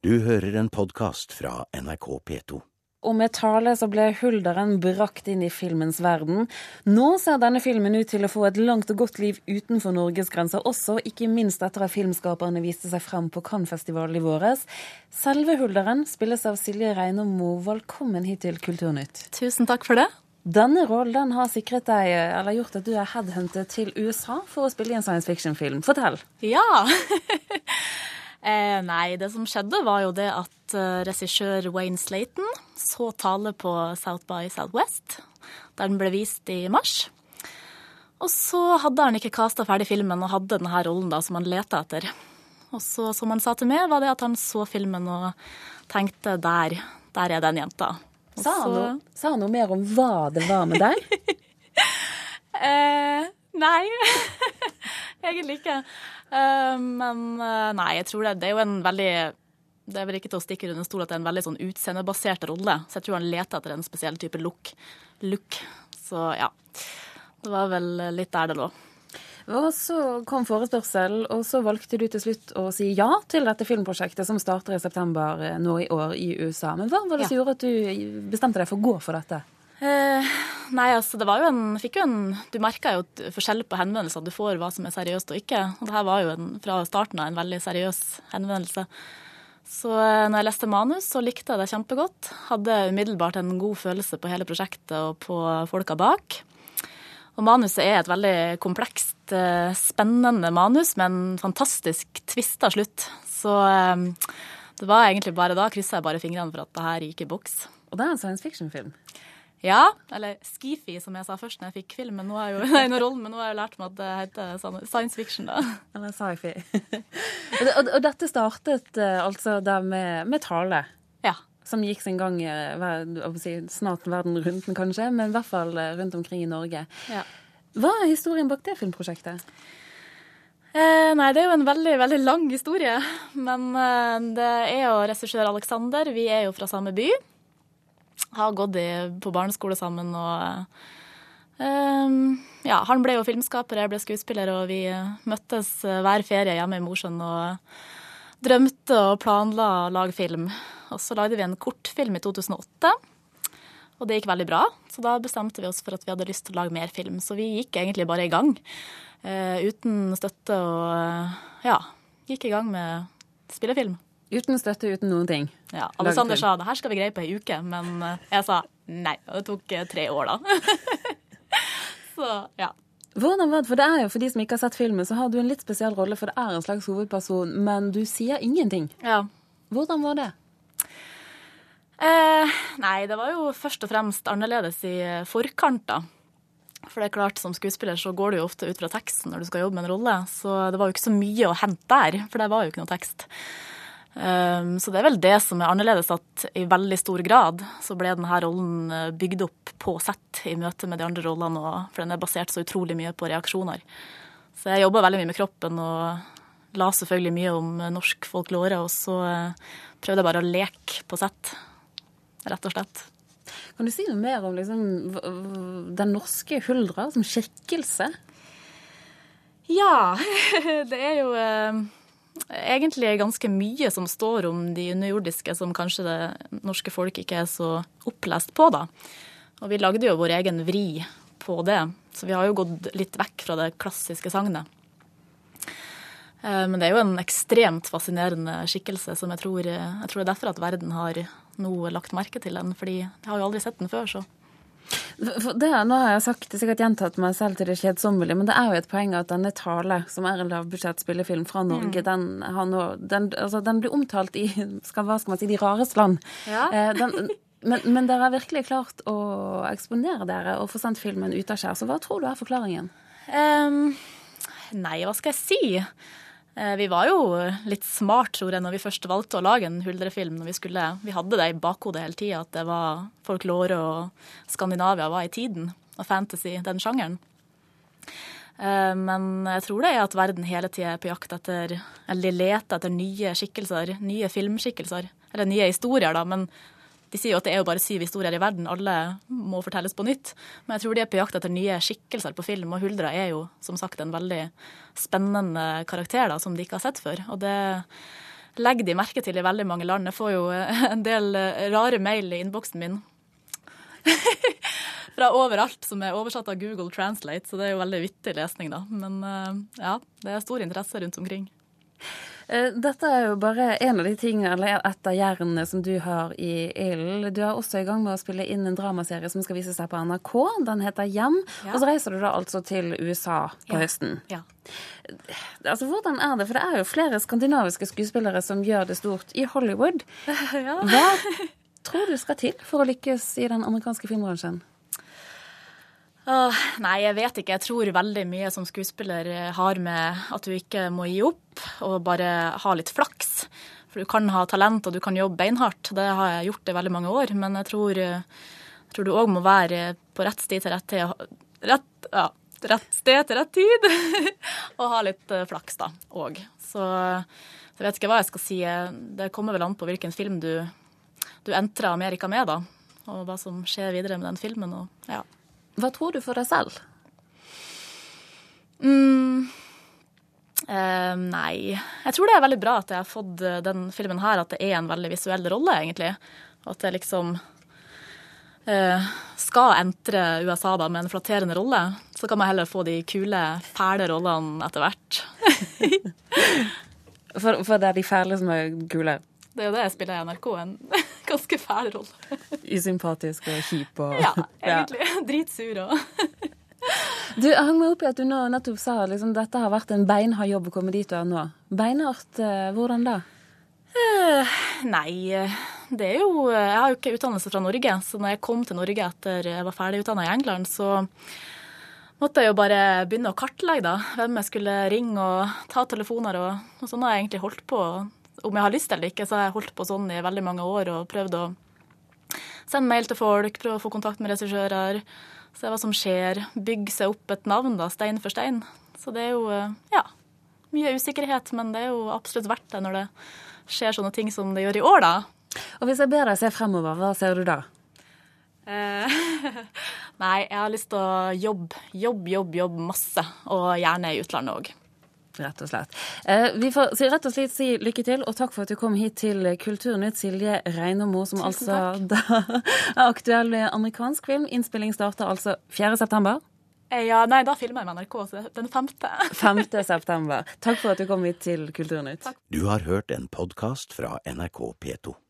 Du hører en podkast fra NRK P2. Og med tale så ble Hulderen brakt inn i filmens verden. Nå ser denne filmen ut til å få et langt og godt liv utenfor Norges grenser også, ikke minst etter at filmskaperne viste seg frem på Cannes-festivalen i våres. Selve Hulderen spilles av Silje Reinamo. Velkommen hit til Kulturnytt. Tusen takk for det. Denne rollen har sikret deg, eller gjort at du er headhuntet til USA for å spille i en science fiction-film. Fortell. Ja. eh, nei, det som skjedde var jo det at uh, regissør Wayne Slayton så tale på South by Southwest, der den ble vist i mars. Og så hadde han ikke kasta ferdig filmen og hadde denne rollen da som han leta etter. Og så, som han sa til meg, var det at han så filmen og tenkte der, der er den jenta. Sa han, noe, sa han, noe, mer om hva det var med deg? eh, nei. Egentlig ikke. Eh, men eh, nei, jeg tror det. Det er jo en veldig Det er vel ikke til å stikke under stol at det er en veldig sånn utseendebasert rolle. Så jeg tror han leter etter en spesiell type look. look. Så ja. Det var vel litt der det lå. Og så kom forespørsel, og så valgte du til slutt å si ja til dette filmprosjektet som starter i september eh, nå i år i USA. Men hva var det som ja. gjorde at du bestemte deg for å gå for dette? Eh, nei, altså det var jo en, jo en Du merka jo forskjell på henvendelser. Du får hva som er seriøst og ikke. Og det her var jo en, fra starten av en veldig seriøs henvendelse. Så eh, når jeg leste manus, så likte jeg det kjempegodt. Hadde umiddelbart en god følelse på hele prosjektet og på folka bak. Og manuset er et veldig komplekst, eh, spennende manus med en fantastisk tvista slutt. Så det var egentlig bare da kryssa jeg bare fingrene for at det her gikk i boks. Og det er en science fiction-film? Ja, eller Skifi, som jeg sa først når jeg fikk film, men nå har jeg jo, nei, rollen, men nå har jeg lært meg at det heter science fiction. da. Eller sci-fi. og, og, dette startet eh, altså da med, med tale? Ja som gikk sin gang eh, snart verden rundt, kanskje, men i hvert fall eh, rundt omkring i Norge. Ja. Hva er historien bak det filmprosjektet? Eh, nei, det er jo en veldig, veldig lang historie. Men eh, det er jo regissør Alexander. Vi er jo fra samme by. Har gått på barneskole sammen og eh, Ja, han ble jo filmskaper, jeg ble skuespiller, og vi møttes hver ferie hjemme i Mosjøen og drømte og planla å lage film. Og så lagde vi en kortfilm i 2008. Og det gikk veldig bra, så da bestemte vi oss for at vi hadde lyst til å lage mer film. Så vi gikk egentlig bare i gang. Uh, uten støtte og ja, gikk i gang med spillefilm. Uten støtte, uten noen ting? Ja. Alexander sa det her skal vi greie på ei uke, men eh, jeg sa nei. Og det tok eh, tre år, da. så ja. Hvordan var det? For det er jo, for de som ikke har sett filmen, så har du en litt spesiell rolle, for det er en slags hovedperson, men du sier ingenting. Ja. Hvordan var det? Eh, nei, det var jo først og fremst annerledes i forkant, da. For det er klart, som skuespiller så går du jo ofte ut fra teksten når du skal jobbe med en rolle, så det var jo ikke så mye å hente der, for det var jo ikke noe tekst. Um, så det er vel det som er annerledes, at i veldig stor grad så ble denne rollen eh, bygd opp på sett i møte med de andre rollene, for den er basert så utrolig mye på reaksjoner. Så jeg jobba veldig mye med kroppen og la selvfølgelig mye om norsk folklore, og så eh, prøvde jeg bare å leke på sett, rett og slett. Kan du si noe mer om liksom, den norske huldra som skikkelse? Ja, det er jo eh, egentlig ganske mye som står om de underjordiske som kanskje det norske folk ikke er så opplest på, da. Og vi lagde jo vår egen vri på det, så vi har jo gått litt vekk fra det klassiske sagnet. Eh, men det er jo en ekstremt fascinerende skikkelse som jeg tror, jeg tror det er derfor at verden har nå lagt merke til den, fordi jeg har jo aldri sett den før, så. Det, nå har jeg sagt, sikkert gjentatt meg selv til det kjedsommelige, men det er jo et poeng at denne Tale, som er en lavbudsjett spillefilm fra Norge, mm. den, nå, den, altså, den, blir omtalt i skal, hva skal man si, de rareste land. Ja. Eh, den, men, men, dere har virkelig klart å eksponere dere og få sendt filmen ut av skjær. Så hva tror du er forklaringen? Um, nei, hva skal jeg si? Eh, vi var jo litt smart, tror jeg, når vi først valgte å lage en huldrefilm. Når vi, skulle, vi hadde det i bakhodet hele tida, at det var folklore og Skandinavia var i tiden. Og fantasy, den sjangeren. Eh, men jeg tror det er at verden hele tida er på jakt etter Eller leter etter nye skikkelser, nye filmskikkelser. Eller nye historier, da. Men de sier jo at det er jo bare syv historier i verden, alle må fortelles på nytt. Men jeg tror de er på jakt etter nye skikkelser på film, og Huldra er jo som sagt en veldig spennende karakter da, som de ikke har sett før. Og det legger de merke til i veldig mange land. Jeg får jo en del rare mail i innboksen min. Fra overalt, som er oversatt av Google Translate, så det er jo veldig vittig lesning, da. Men ja, det er stor interesse rundt omkring. Eh, dette er jo bare en av de tingene, eller et av jernene som du har i ilden. Du er også i gang med å spille inn en dramaserie som skal vise seg på NRK. Den heter Hjem. Ja. Og så reiser du da altså til USA på ja. høsten. Ja. Altså, Hvordan er det? For det er jo flere skandinaviske skuespillere som gjør det stort i Hollywood. Hva tror du skal til for å lykkes i den amerikanske filmbransjen? Åh, nei, jeg vet ikke. Jeg tror veldig mye som skuespiller eh, har med at du ikke må gi opp og bare ha litt flaks. For du kan ha talent og du kan jobbe beinhardt. Det har jeg gjort i veldig mange år. Men jeg tror, jeg eh, tror du òg må være på rett sted til rett tid. Rett, ja, rett sted til rett tid. og ha litt eh, flaks, da, òg. Så jeg vet ikke hva jeg skal si. Det kommer vel an på hvilken film du, du entrer Amerika med, da. Og hva som skjer videre med den filmen. Og, ja. Hva tror du for deg selv? Mm, Uh, nei Jeg tror det er veldig bra at jeg har fått eh, den filmen her, at det er en veldig visuell rolle, egentlig. At jeg liksom uh, skal entre USA da med en flatterende rolle. Så kan man heller få de kule, fæle rollene etter hvert. for, for det er de fæle som er kule? Det er jo det jeg spiller i NRK. En ganske fæl rolle. Usympatisk og kjip og Ja, egentlig. Ja. Dritsur og Du, jeg hang meg opp i at du nå nettopp sa at liksom, dette har vært en beinhard jobb å komme dit du er nå. Beinhardt, eh, hvordan da? Uh, nei, det er jo Jeg har jo ikke utdannelse fra Norge, så når jeg kom til Norge etter jeg var ferdig utdanna i England, så måtte jeg jo bare begynne å kartlegge da, hvem jeg skulle ringe og ta telefoner. Og, og sånn har jeg egentlig holdt på om jeg har lyst eller ikke, så har jeg holdt på sånn i veldig mange år og prøvd å sende mail til folk, prøve å få kontakt med regissører, se hva som skjer. Bygge seg opp et navn, da, stein for stein. Så det er jo, eh, ja, mye usikkerhet, men det er jo absolutt verdt det når det skjer sånne ting som det gjør i år, da. Og hvis jeg ber deg se fremover, hva ser du da? Eh, nei, jeg har lyst til å jobbe, jobbe, jobbe, jobbe masse. Og gjerne i utlandet òg rett og slett. Eh, vi får rett og slett si lykke til, og takk for at du kom hit til Kulturnytt, Silje Reinemo, som altså er aktuell amerikansk film. Innspilling starter altså 4. september. Eh, ja, nei, da filmer jeg med NRK, den 5. 5. september. Takk for at du kom hit til Kulturnytt. Takk. Du har hørt en podkast fra NRK P2.